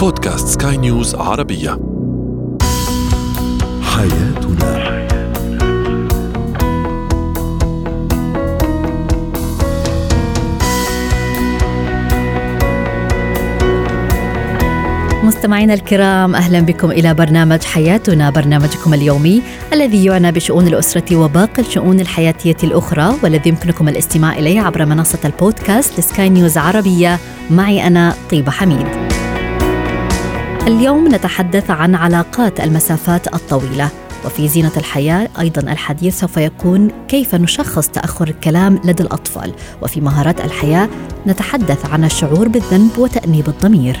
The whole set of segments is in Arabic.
بودكاست سكاي نيوز عربية. حياتنا. مستمعينا الكرام أهلا بكم إلى برنامج حياتنا برنامجكم اليومي الذي يعنى بشؤون الأسرة وباقي الشؤون الحياتية الأخرى والذي يمكنكم الاستماع إليه عبر منصة البودكاست لسكاي نيوز عربية. معي أنا طيبة حميد. اليوم نتحدث عن علاقات المسافات الطويلة وفي زينة الحياة أيضا الحديث سوف يكون كيف نشخص تأخر الكلام لدى الأطفال وفي مهارات الحياة نتحدث عن الشعور بالذنب وتأنيب الضمير.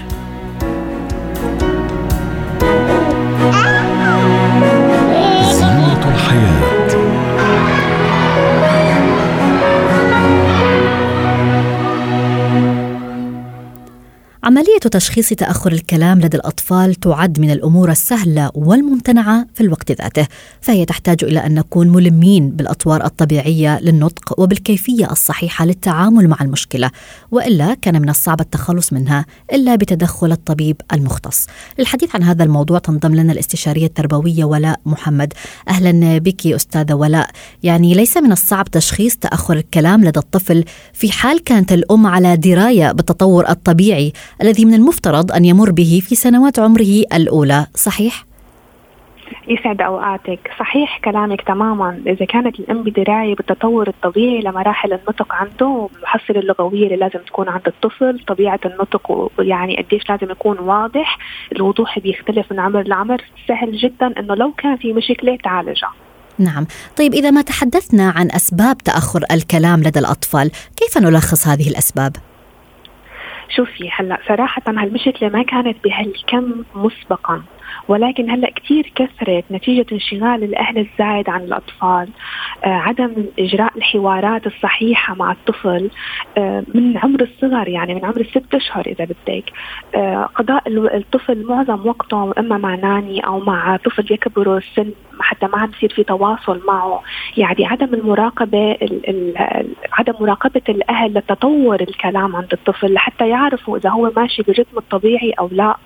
عملية تشخيص تأخر الكلام لدى الأطفال تعد من الأمور السهلة والممتنعة في الوقت ذاته، فهي تحتاج إلى أن نكون ملمين بالأطوار الطبيعية للنطق وبالكيفية الصحيحة للتعامل مع المشكلة، وإلا كان من الصعب التخلص منها إلا بتدخل الطبيب المختص. للحديث عن هذا الموضوع تنضم لنا الاستشارية التربوية ولاء محمد. أهلا بك أستاذة ولاء، يعني ليس من الصعب تشخيص تأخر الكلام لدى الطفل في حال كانت الأم على دراية بالتطور الطبيعي الذي من المفترض أن يمر به في سنوات عمره الأولى صحيح؟ يسعد أوقاتك، صحيح كلامك تماما، إذا كانت الأم بدرايه بالتطور الطبيعي لمراحل النطق عنده والمحصله اللغويه اللي لازم تكون عند الطفل، طبيعة النطق ويعني قديش لازم يكون واضح، الوضوح بيختلف من عمر لعمر، سهل جدا إنه لو كان في مشكلة تعالجها. نعم، طيب إذا ما تحدثنا عن أسباب تأخر الكلام لدى الأطفال، كيف نلخص هذه الأسباب؟ شوفي هلأ صراحة هالمشكلة ما كانت بهالكم مسبقا. ولكن هلا كثير كثرت نتيجة انشغال الأهل الزايد عن الأطفال آه عدم إجراء الحوارات الصحيحة مع الطفل آه من عمر الصغر يعني من عمر الست أشهر إذا بدك. آه قضاء الطفل معظم وقته إما مع ناني أو مع طفل يكبر السن حتى ما عم يصير في تواصل معه. يعني عدم المراقبة ال ال عدم مراقبة الأهل لتطور الكلام عند الطفل لحتى يعرفوا إذا هو ماشي بالرتم الطبيعي أو لا.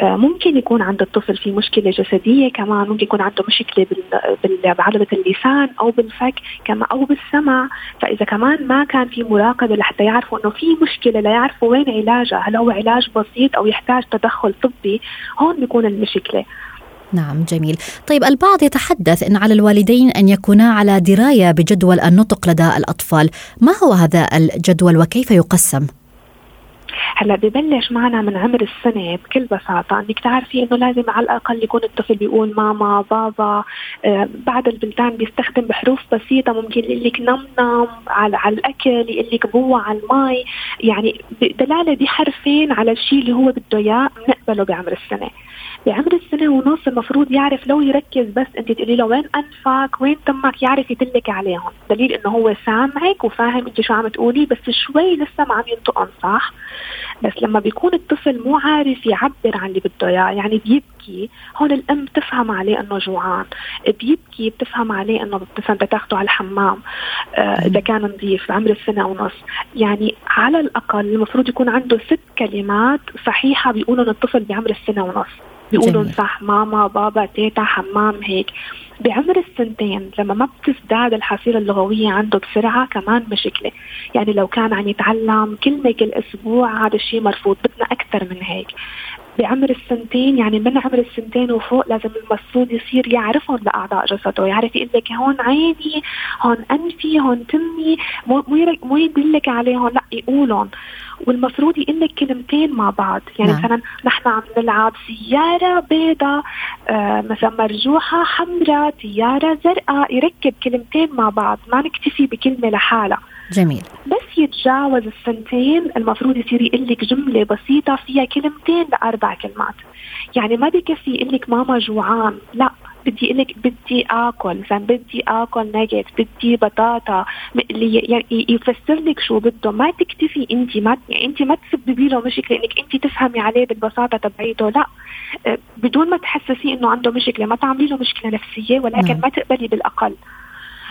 ممكن يكون عند الطفل في مشكلة جسدية كمان ممكن يكون عنده مشكلة بعضله اللسان أو بالفك كما أو بالسمع. فإذا كمان ما كان في مراقبة لحتى يعرفوا إنه في مشكلة ليعرفوا وين علاجها هل هو علاج بسيط أو يحتاج تدخل طبي هون بيكون المشكلة. نعم جميل. طيب البعض يتحدث أن على الوالدين أن يكونا على دراية بجدول النطق لدى الأطفال. ما هو هذا الجدول وكيف يقسم؟ هلا ببلش معنا من عمر السنة بكل بساطة إنك تعرفي إنه لازم على الأقل يكون الطفل بيقول ماما بابا آه بعض البلدان بيستخدم بحروف بسيطة ممكن يقول لك نم نم على, على الأكل يقول لك بوا على المي يعني دلالة دي حرفين على الشيء اللي هو بده إياه بنقبله بعمر السنة. بعمر السنة ونص المفروض يعرف لو يركز بس أنت تقولي له وين أنفك وين تمك يعرف يدلك عليهم. دليل إنه هو سامعك وفاهم أنت شو عم تقولي بس شوي لسه ما عم ينطقهم صح؟ بس لما بيكون الطفل مو عارف يعبر عن اللي بده إياه يعني بيبكي هون الأم بتفهم عليه إنه جوعان بيبكي بتفهم عليه إنه مثلا بدها تاخده على الحمام إذا آه كان نظيف بعمر السنة ونص يعني على الأقل المفروض يكون عنده ست كلمات صحيحة بيقولوا الطفل بعمر السنة ونص. بيقولوا صح ماما بابا تيتا حمام هيك. بعمر السنتين لما ما بتزداد الحصيلة اللغوية عنده بسرعة كمان مشكلة. يعني لو كان عم يتعلم كلمة كل أسبوع هذا الشيء مرفوض بدنا أكثر من هيك. بعمر السنتين يعني من عمر السنتين وفوق لازم المفروض يصير يعرفهم لأعضاء جسده. يعرف يقول لك هون عيني هون أنفي هون تمي مو مو يدلك عليهم لأ يقولهم. والمفروض يقول لك كلمتين مع بعض. يعني نعم. مثلا نحن عم نلعب سيارة بيضاء آه مثلا مرجوحة حمراء سياره زرقاء يركب كلمتين مع بعض. ما نكتفي بكلمة لحالها. جميل. بس يتجاوز السنتين المفروض يصير يقول لك جملة بسيطة فيها كلمتين لأربع كلمات. يعني ما بكفي يقول لك ماما جوعان. لا بدي أقول لك بدي آكل. مثلا بدي آكل ناجت بدي بطاطا مقلية. يعني يفسر لك شو بده. ما تكتفي انت ما يعني انت ما تسببي له مشكلة إنك انت تفهمي عليه بالبساطة تبعيته. لا. بدون ما تحسسيه إنه عنده مشكلة ما تعملي له مشكلة نفسية ولكن نعم. ما تقبلي بالأقل.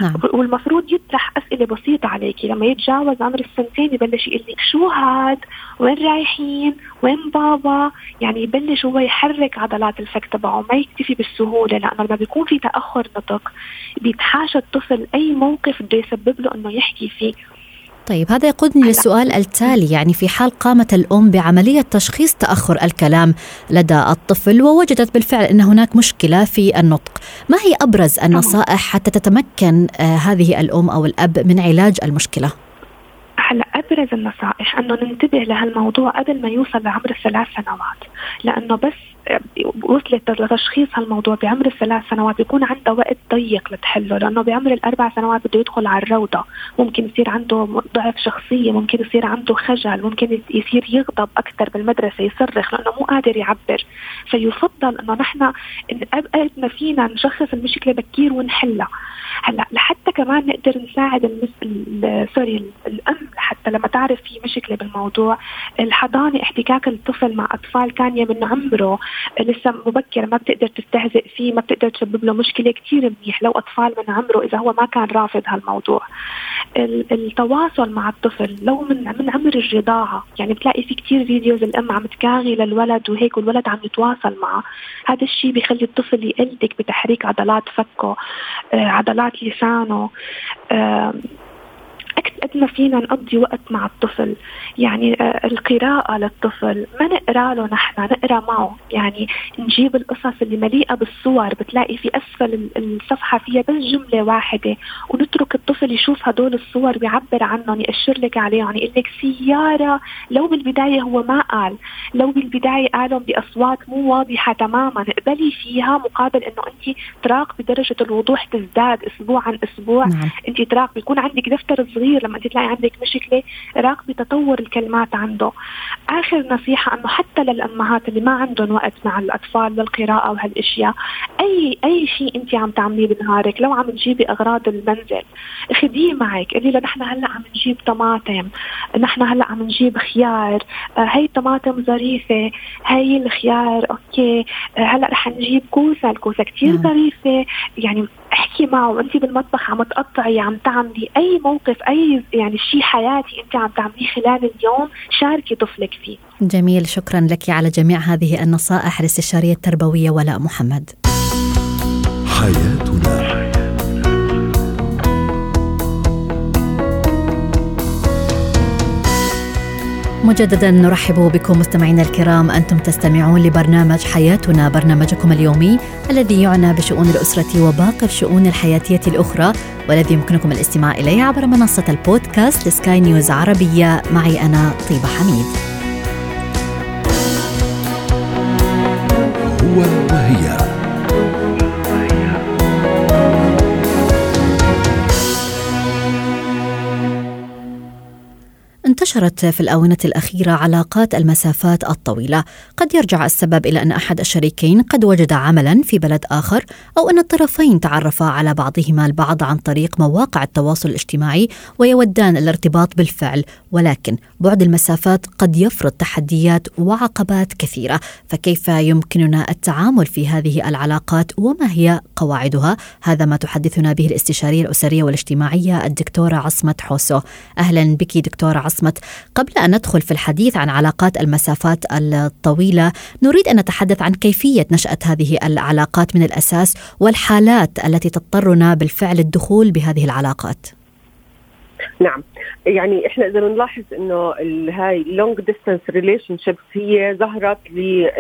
نعم. والمفروض يطرح أسئلة بسيطة عليكي. لما يتجاوز عمر السنتين يبلش يقول لك شو هاد؟ وين رايحين؟ وين بابا؟ يعني يبلش هو يحرك عضلات الفك تبعه ما يكتفي بالسهولة لأنه لما بيكون في تأخر نطق بيتحاشى الطفل أي موقف بده يسبب له إنه يحكي فيه. طيب هذا يقودني للسؤال التالي يعني في حال قامت الأم بعملية تشخيص تأخر الكلام لدى الطفل ووجدت بالفعل أن هناك مشكلة في النطق ما هي أبرز النصائح حتى تتمكن آه، هذه الأم أو الأب من علاج المشكلة؟ هلا أبرز النصائح أنه ننتبه لهالموضوع قبل ما يوصل لعمر الثلاث سنوات لأنه بس وصلت لتشخيص هالموضوع بعمر الثلاث سنوات بيكون عندها وقت ضيق لتحله لأنه بعمر الأربع سنوات بده يدخل على الروضة. ممكن يصير عنده ضعف شخصية ممكن يصير عنده خجل ممكن يصير يغضب أكثر بالمدرسة يصرخ لأنه مو قادر يعبر. فيفضل إنه نحن قد ما فينا نشخص المشكلة بكير ونحلها. هلأ لحتى كمان نقدر نساعد المس... sorry الأم حتى لما تعرف في مشكلة بالموضوع الحضانة احتكاك الطفل مع أطفال كأنه من عمره لسه مبكر ما بتقدر تستهزئ فيه ما بتقدر تسبب له مشكلة كثير منيح لو أطفال من عمره إذا هو ما كان رافض هالموضوع. التواصل مع الطفل لو من من عمر الرضاعه يعني بتلاقي في كثير videos الأم عم تكاغي للولد وهيك والولد عم يتواصل معه. هذا الشيء بيخلي الطفل يقلدك بتحريك عضلات فكه آه، عضلات لسانه قد ما فينا نقضي وقت مع الطفل. يعني آه، القراءة للطفل ما نقرأ له نحن نقرأ معه. يعني نجيب القصص اللي مليئة بالصور بتلاقي في أسفل الصفحة فيها بس جملة واحدة ونترك الطفل يشوف هدول الصور ويعبر عنهم يأشر لك عليهم يقول لك سيارة لو بالبداية هو ما قال. لو بالبداية قالهم بأصوات مو واضحة تماما اقبلي فيها مقابل إنه انت تراقبي درجة الوضوح تزداد أسبوع عن أسبوع. نعم. انت تراقبي يكون عندك دفتر صغير لما انت تلاقي عندك مشكلة راقبي تطور الكلمات عنده. آخر نصيحة إنه حتى للأمهات اللي ما عندهم وقت مع الأطفال للقراءه وهالأشياء أي أي شيء أنت عم تعمليه بنهارك لو عم تجيبي أغراض المنزل خديه معك قولي له نحن هلأ عم نجيب طماطم نحن هلأ عم نجيب خيار آه هي طماطم ظريفة هي الخيار أوكي آه هلأ رح نجيب كوسة الكوسة كثير ظريفة يعني احكي معه انت بالمطبخ عم تقطعي عم تعملي أي موقف أي يعني شيء حياتي انت عم تعمليه خلال اليوم شاركي طفلك فيه. جميل شكرا لك على جميع هذه النصائح الاستشاريه التربوية ولاء محمد. حياتنا مجددا نرحب بكم مستمعينا الكرام أنتم تستمعون لبرنامج حياتنا برنامجكم اليومي الذي يعنى بشؤون الأسرة وباقي الشؤون الحياتية الأخرى والذي يمكنكم الاستماع إليه عبر منصة البودكاست لسكاي نيوز عربية معي أنا طيبة حميد. انتشرت في الآونة الأخيرة علاقات المسافات الطويلة. قد يرجع السبب إلى أن أحد الشريكين قد وجد عملا في بلد آخر أو أن الطرفين تعرفا على بعضهما البعض عن طريق مواقع التواصل الاجتماعي ويودان الارتباط بالفعل. ولكن بعد المسافات قد يفرض تحديات وعقبات كثيرة. فكيف يمكننا التعامل في هذه العلاقات وما هي قواعدها؟ هذا ما تحدثنا به الاستشارية الأسرية والاجتماعية الدكتورة عصمت حوسو. أهلا بك دكتورة عصمت. قبل أن ندخل في الحديث عن علاقات المسافات الطويلة نريد أن نتحدث عن كيفية نشأة هذه العلاقات من الأساس والحالات التي تضطرنا بالفعل الدخول بهذه العلاقات. نعم يعني إحنا إذا نلاحظ إنه هاي long distance relationships هي ظهرت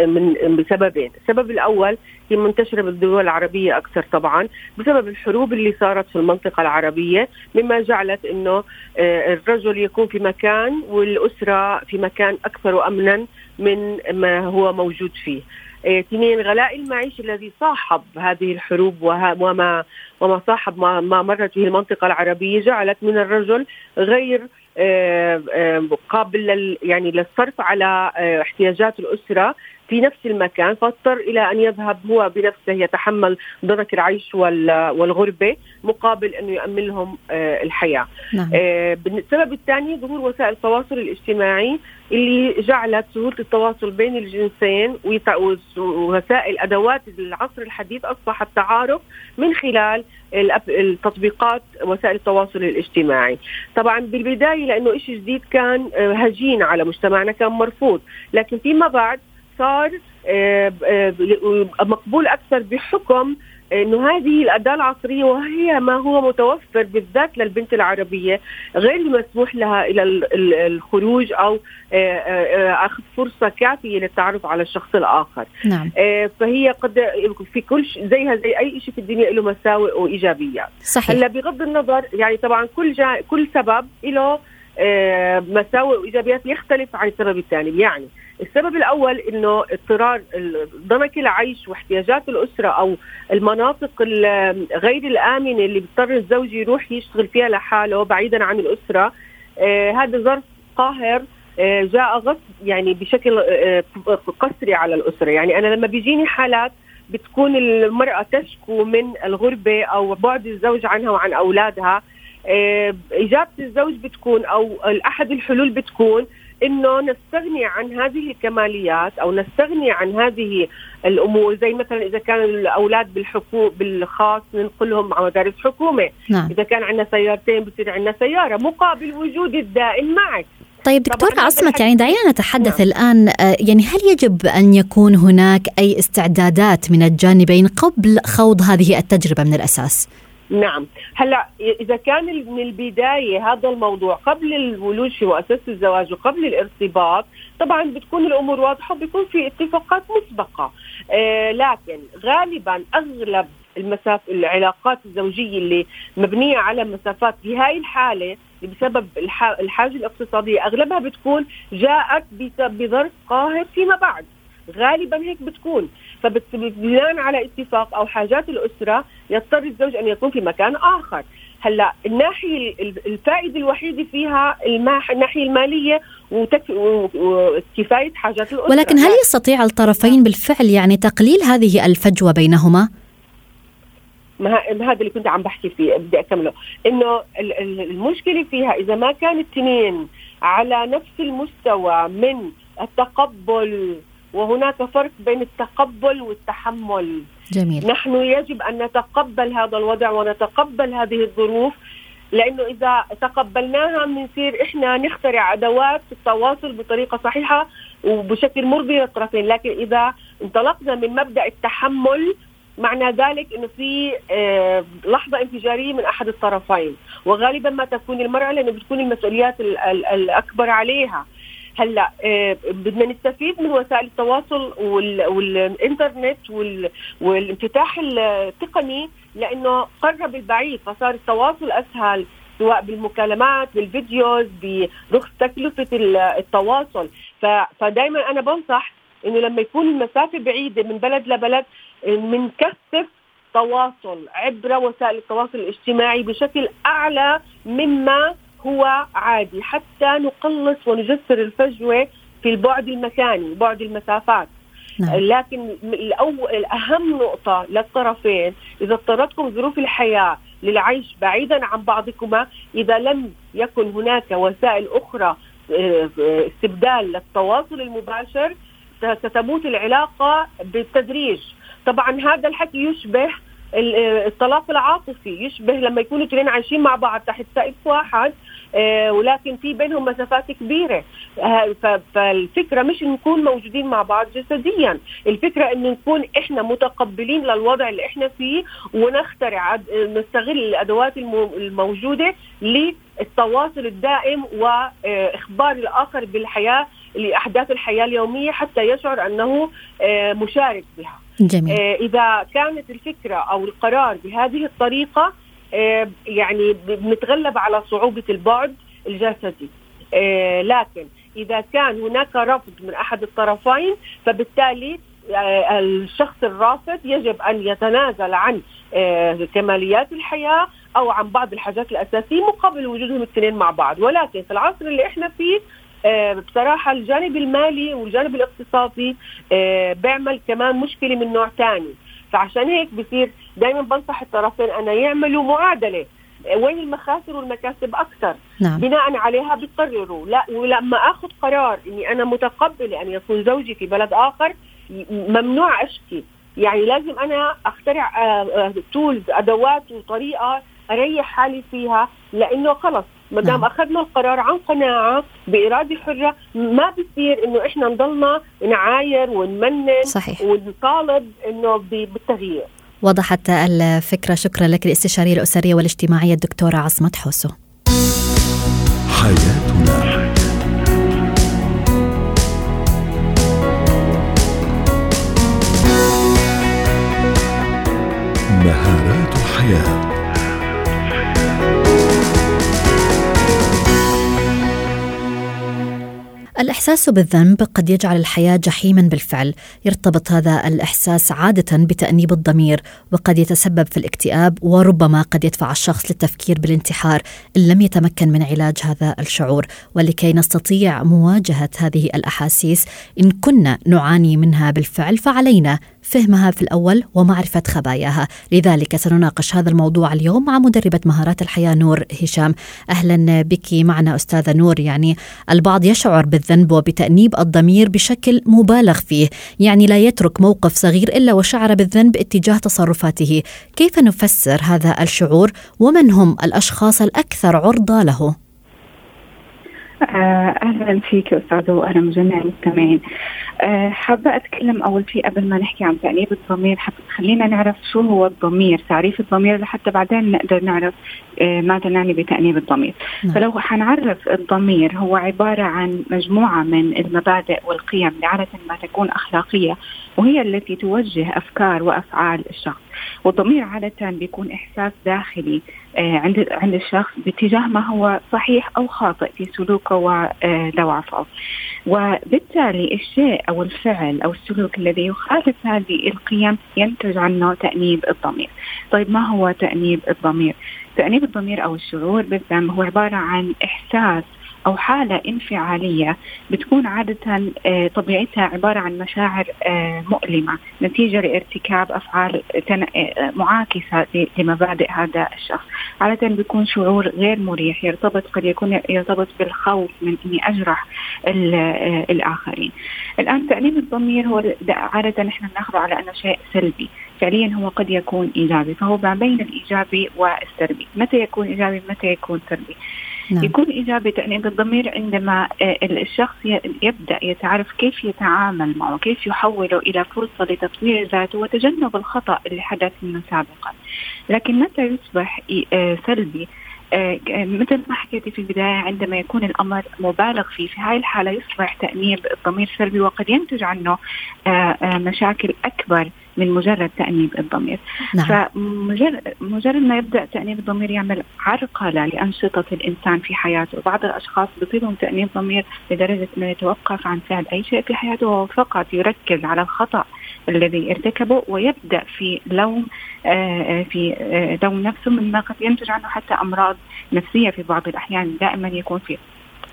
من بسببين، السبب الأول هي منتشرة بالدول العربية أكثر طبعا بسبب الحروب اللي صارت في المنطقة العربية مما جعلت إنه آه، الرجل يكون في مكان والأسرة في مكان أكثر امنا من ما هو موجود فيه. اثنين غلاء المعيش الذي صاحب هذه الحروب وما وما صاحب ما, مرت به المنطقة العربية جعلت من الرجل غير آه، آه، قابل يعني للصرف على احتياجات الأسرة في نفس المكان فاضطر إلى أن يذهب هو بنفسه يتحمل ضنك العيش والغربة مقابل انه يامن لهم آه، الحياة. نعم. السبب الثاني ظهور وسائل التواصل الاجتماعي اللي جعلت سهولة التواصل بين الجنسين ووسائل أدوات العصر الحديث اصبح التعارف من خلال التطبيقات وسائل التواصل الاجتماعي طبعا بالبداية لأنه شيء جديد كان آه، هجين على مجتمعنا كان مرفوض لكن فيما بعد صار آه، آه، مقبول أكثر بحكم إنه هذه الأداة العصرية وهي ما هو متوفر بالذات للبنت العربية غير مسموح لها إلى الخروج أو آه، آخذ فرصة كافية للتعرف على الشخص الآخر. نعم. فهي قد في كل زيها زي أي شيء في الدنيا له مساوئ وإيجابيات. صحيح. هلأ بغض النظر يعني طبعا كل جا كل سبب له مساوئ وإيجابيات يختلف عن السبب الثاني. يعني السبب الأول إنه اضطرار ضنك العيش واحتياجات الأسرة أو المناطق غير الآمنة اللي بيضطر الزوج يروح يشتغل فيها لحاله بعيدا عن الأسرة. آه هذا ظرف قاهر آه جاء غصب يعني بشكل آه قسري على الأسرة. يعني أنا لما بيجيني حالات بتكون المرأة تشكو من الغربة أو بعد الزوج عنها وعن أولادها آه، إجابة الزوج بتكون أو احد الحلول بتكون إنه نستغني عن هذه الكماليات أو نستغني عن هذه الأمور زي مثلا إذا كان الأولاد بالحكومة بالخاص ننقلهم على مدارس حكومة نعم. إذا كان عندنا سيارتين بصير عندنا سيارة مقابل وجود الدائم معك طيب دكتور عصمت يعني دعينا نتحدث نعم. الآن آه، يعني هل يجب أن يكون هناك أي استعدادات من الجانبين قبل خوض هذه التجربة من الأساس؟ نعم. هلا إذا كان من البداية هذا الموضوع قبل الولوج في مؤسسة الزواج وقبل الارتباط طبعا بتكون الأمور واضحة وبيكون في اتفاقات مسبقة. آه لكن غالبا أغلب المساف العلاقات الزوجية اللي مبنية على مسافات بهاي الحالة بسبب الحاجة الاقتصادية أغلبها بتكون جاءت بظرف قاهر فيما بعد. غالبا هيك بتكون. فبناء على اتفاق أو حاجات الأسرة يضطر الزوج أن يكون في مكان آخر. هلأ الناحية الفائدة الوحيدة فيها الناحية المالية وكفاية حاجات الأسرة. ولكن هل يستطيع الطرفين بالفعل يعني تقليل هذه الفجوة بينهما؟ ما هذا اللي كنت عم بحكي فيه بدي أكمله. إنه المشكلة فيها إذا ما كان الاثنين على نفس المستوى من التقبل وهناك فرق بين التقبل والتحمل جميل. نحن يجب أن نتقبل هذا الوضع ونتقبل هذه الظروف لأنه إذا تقبلناها بنصير إحنا نخترع أدوات التواصل بطريقة صحيحة وبشكل مرضي للطرفين، لكن إذا انطلقنا من مبدأ التحمل معنى ذلك إنه في آه، لحظة انفجارية من أحد الطرفين، وغالبا ما تكون المرأة لأنه بتكون المسؤوليات الأكبر عليها. هلا آه، بدنا نستفيد من وسائل التواصل والإنترنت والانفتاح التقني لأنه قرب البعيد فصار التواصل أسهل سواء بالمكالمات بالفيديوز برخص تكلفة التواصل. فدائما أنا بنصح إنه لما يكون المسافة بعيدة من بلد لبلد بنكثف تواصل عبر وسائل التواصل الاجتماعي بشكل أعلى مما هو عادي حتى نقلص ونجسر الفجوة في البعد المكاني بعد المسافات نعم. لكن الأول أهم نقطة للطرفين إذا اضطرتكم ظروف الحياة للعيش بعيدا عن بعضكما إذا لم يكن هناك وسائل أخرى آه، استبدال للتواصل المباشر ستموت العلاقة بالتدريج طبعا هذا الحكي يشبه الطلاق العاطفي يشبه لما يكونوا اثنين عايشين مع بعض تحت سقف واحد آه، ولكن في بينهم مسافات كبيرة. آه، فالفكرة مش نكون موجودين مع بعض جسديا. الفكرة انه نكون إحنا متقبلين للوضع اللي إحنا فيه ونخترع نستغل الأدوات الموجودة للتواصل الدائم وإخبار الآخر بالحياة لأحداث الحياة اليومية حتى يشعر أنه آه، مشارك بها. جميل. إذا كانت الفكرة أو القرار بهذه الطريقة آه، يعني بنتغلب على صعوبة البعد الجسدي. آه، لكن إذا كان هناك رفض من أحد الطرفين فبالتالي آه، الشخص الرافض يجب أن يتنازل عن كماليات الحياة أو عن بعض الحاجات الأساسية مقابل وجودهم الاثنين مع بعض. ولكن في العصر اللي إحنا فيه آه، بصراحة الجانب المالي والجانب الاقتصادي آه، بيعمل كمان مشكلة من نوع ثاني فعشان هيك بصير دائما بنصح الطرفين أن يعملوا معادلة آه، وين المخاسر والمكاسب أكثر نعم. بناء عليها بيقرروا لا ولما آخذ قرار إني أنا متقبلة أن يكون زوجي في بلد آخر ممنوع أشكي يعني لازم أنا أخترع تولز أدوات وطريقة أريح حالي فيها لأنه خلص ما دام نعم. أخذنا القرار عن قناعة باراده حره ما بصير إنه إحنا نضلنا نعاير ونمنن صحيح. ونطالب إنه بالتغيير وضحت الفكرة. شكرا لك الاستشاريه الأسرية والاجتماعية الدكتورة عصمت حوسو. حياتنا. مهارات حياه الإحساس بالذنب قد يجعل الحياة جحيما بالفعل. يرتبط هذا الإحساس عادة بتأنيب الضمير وقد يتسبب في الاكتئاب وربما قد يدفع الشخص للتفكير بالانتحار إن لم يتمكن من علاج هذا الشعور. ولكي نستطيع مواجهة هذه الأحاسيس إن كنا نعاني منها بالفعل فعلينا. فهمها في الأول ومعرفة خباياها. لذلك سنناقش هذا الموضوع اليوم مع مدربة مهارات الحياة نور هشام. أهلا بك معنا أستاذة نور. يعني البعض يشعر بالذنب وبتأنيب الضمير بشكل مبالغ فيه. يعني لا يترك موقف صغير إلا وشعر بالذنب اتجاه تصرفاته. كيف نفسر هذا الشعور؟ ومن هم الأشخاص الأكثر عرضة له؟ آه، أهلا فيك أستاذ وأنا مجمع المستمعين. حابة أتكلم أول شيء قبل ما نحكي عن تأنيب الضمير. خلينا نعرف شو هو الضمير تعريف الضمير لحتى بعدين نقدر نعرف آه، ماذا نعني بتأنيب الضمير. نعم. فلو حنعرف الضمير هو عبارة عن مجموعة من المبادئ والقيم اللي عادة ما تكون أخلاقية. وهي التي توجه أفكار وأفعال الشخص. والضمير عادة بيكون إحساس داخلي آه، عند عند الشخص باتجاه ما هو صحيح أو خاطئ في سلوكه ودوافعه. وبالتالي الشيء أو الفعل أو السلوك الذي يخالف هذه القيم ينتج عنه تأنيب الضمير. طيب ما هو تأنيب الضمير؟ تأنيب الضمير أو الشعور بالذنب هو عبارة عن إحساس أو حالة انفعالية بتكون عادة آه، طبيعتها عبارة عن مشاعر آه، مؤلمة نتيجة لارتكاب أفعال آه، معاكسة لمبادئ هذا الشخص. عادة بيكون شعور غير مريح يرتبط قد يكون يرتبط بالخوف من إني أجرح الآخرين. الآن تأنيب الضمير هو عادة نحن بناخذه على أنه شيء سلبي. فعليا هو قد يكون إيجابي فهو ما بين الإيجابي والسلبي. متى يكون إيجابي؟ متى يكون سلبي؟ نعم. يكون إيجابي تأنيب الضمير عندما آه، الشخص يبدأ يتعرف كيف يتعامل معه كيف يحوله إلى فرصة لتطوير ذاته وتجنب الخطأ اللي حدث منه سابقا. لكن متى يصبح آه، سلبي؟ آه، مثل ما حكيتي في البداية عندما يكون الأمر مبالغ فيه في هاي الحالة يصبح تأنيب الضمير سلبي وقد ينتج عنه مشاكل أكبر. من مجرد تأنيب الضمير. نعم. فمجرد مجرد ما يبدأ تأنيب الضمير يعمل عرقلة لأنشطة الإنسان في حياته. بعض الأشخاص بصيبهم تأنيب ضمير لدرجة أنه يتوقف عن فعل أي شيء في حياته وفقط يركز على الخطأ الذي ارتكبه ويبدأ في لوم آه، آه، في آه، لوم نفسه مما قد ينتج عنه حتى أمراض نفسية في بعض الأحيان. دائما يكون في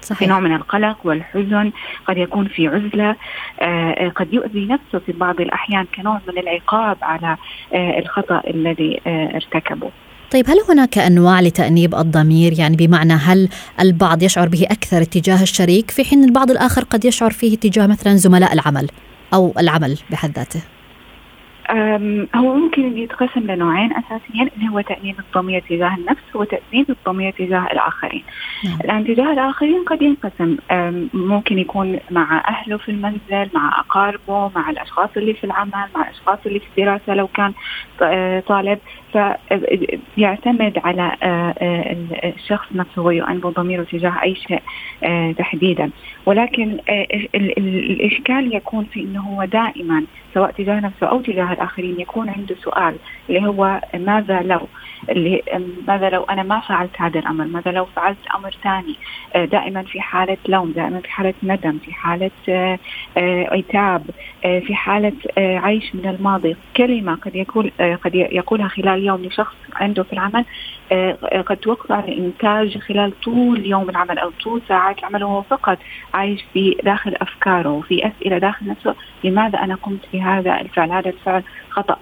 صحيح. في نوع من القلق والحزن قد يكون في عزلة. آه، آه، قد يؤذي نفسه في بعض الأحيان كنوع من العقاب على آه، الخطأ الذي ارتكبه. طيب هل هناك أنواع لتأنيب الضمير؟ يعني بمعنى هل البعض يشعر به أكثر اتجاه الشريك في حين البعض الآخر قد يشعر فيه اتجاه مثلا زملاء العمل أو العمل بحد ذاته؟ هو ممكن يتقسم لنوعين أساسيين اللي هو تانيب الضمير تجاه النفس وتانيب الضمير تجاه الآخرين. نعم. الآن تجاه الآخرين قد ينقسم ممكن يكون مع أهله في المنزل، مع أقاربه، مع الأشخاص اللي في العمل، مع الأشخاص اللي في الدراسة لو كان طالب فيعتمد على آه، آه، الشخص نفسه ويؤنب ضميره تجاه أي شيء تحديدا. ولكن الإشكال يكون في إنه هو دائما سواء تجاه نفسه أو تجاه الآخرين يكون عنده سؤال اللي هو ماذا لو؟ اللي ماذا لو أنا ما فعلت هذا الأمر؟ ماذا لو فعلت أمر ثاني؟ آه، دائما في حالة لوم دائما في حالة ندم في حالة آه، آه، عتاب في حالة عيش من الماضي. كلمة قد يقول قد يقولها خلال يوم لشخص عنده في العمل قد توقف على الإنتاج خلال طول يوم العمل أو طول ساعات العمل وهو فقط عايش في داخل أفكاره وفي أسئلة داخل نفسه لماذا أنا قمت بهذا الفعل؟ هذا الفعل خطأ.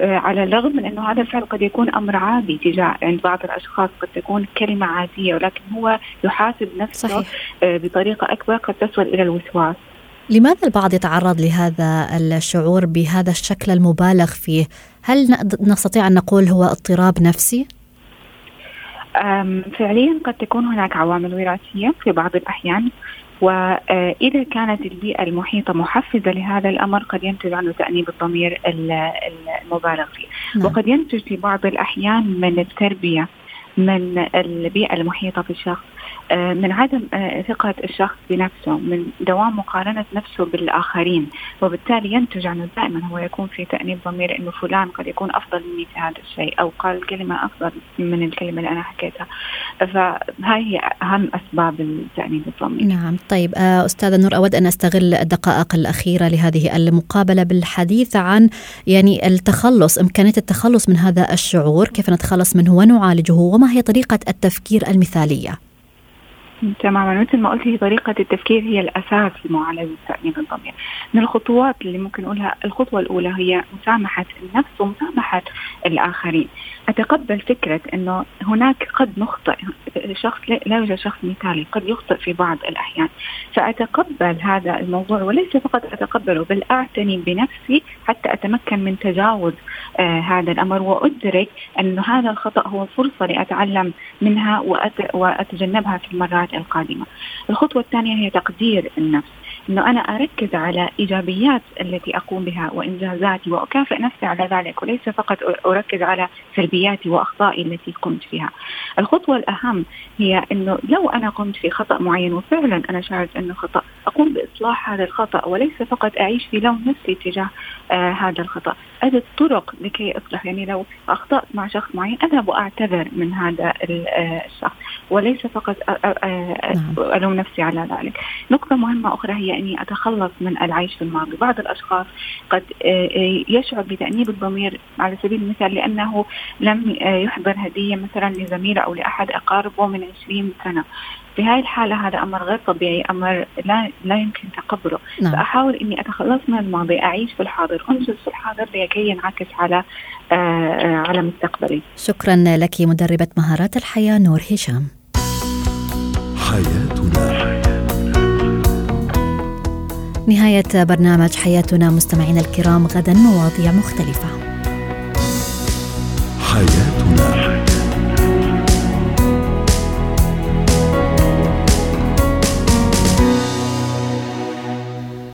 على الرغم من إنه هذا الفعل قد يكون أمر عادي تجاه عند بعض الأشخاص قد تكون كلمة عادية ولكن هو يحاسب نفسه صحيح. بطريقة أكبر قد تصل إلى الوسواس. لماذا البعض يتعرض لهذا الشعور بهذا الشكل المبالغ فيه؟ هل نستطيع أن نقول هو اضطراب نفسي؟ فعليا قد تكون هناك عوامل وراثية في بعض الأحيان وإذا كانت البيئة المحيطة محفزة لهذا الأمر قد ينتج عنه تأنيب الضمير المبالغ فيه نعم. وقد ينتج في بعض الأحيان من التربية من البيئة المحيطة بالشخص من عدم آه، ثقة الشخص بنفسه من دوام مقارنة نفسه بالآخرين وبالتالي ينتج عنه دائما هو يكون في تأنيب ضمير أنه فلان قد يكون أفضل مني في هذا الشيء أو قال كلمة أفضل من الكلمة اللي أنا حكيتها. فهاي هي أهم أسباب التأنيب الضمير. نعم. طيب آه، أستاذة نور أود أن أستغل الدقائق الأخيرة لهذه المقابلة بالحديث عن يعني التخلص إمكانية التخلص من هذا الشعور كيف نتخلص منه ونعالجه وما هي طريقة التفكير المثالية؟ تماما مثل ما قلت هي طريقة التفكير هي الأساس لمعالجة تأنيب الضمير. من الخطوات اللي ممكن نقولها الخطوة الأولى هي مسامحة النفس ومسامحة الآخرين. أتقبل فكرة أنه هناك قد نخطئ شخص لا يوجد شخص مثالي قد يخطئ في بعض الأحيان. فأتقبل هذا الموضوع وليس فقط أتقبله بل أعتني بنفسي حتى أتمكن من تجاوز هذا الأمر وأدرك أن هذا الخطأ هو فرصة لأتعلم منها وأتجنبها في المرات القادمة. الخطوة الثانية هي تقدير النفس. إنه أنا أركز على إيجابيات التي أقوم بها وإنجازاتي وأكافئ نفسي على ذلك وليس فقط أركز على سلبياتي وأخطائي التي قمت بها. الخطوة الأهم هي إنه لو أنا قمت في خطأ معين وفعلا أنا شعرت أنه خطأ أقوم بإصلاح هذا الخطأ وليس فقط أعيش في لوم نفسي تجاه آه هذا الخطأ، اجد طرق لكي اصلح يعني لو أخطأت مع شخص معين اذهب واعتذر من هذا آه، الشخص وليس فقط نعم. ألوم نفسي على ذلك. نقطة مهمة أخرى هي أني أتخلص من العيش في الماضي، بعض الأشخاص قد آه، آه، يشعر بتأنيب الضمير على سبيل المثال لأنه لم يحضر هدية مثلا لزميله أو لأحد أقاربه من 20 سنة في هاي الحالة هذا أمر غير طبيعي أمر لا, لا يمكن تقبله. نعم. فأحاول أني أتخلص من الماضي أعيش في الحاضر. أنجز في الحاضر لكي ينعكس على آه, آه، على مستقبلي. شكرا لك مدربة مهارات الحياة نور هشام. حياتنا. نهاية برنامج حياتنا مستمعينا الكرام غدا مواضيع مختلفة. حياتنا.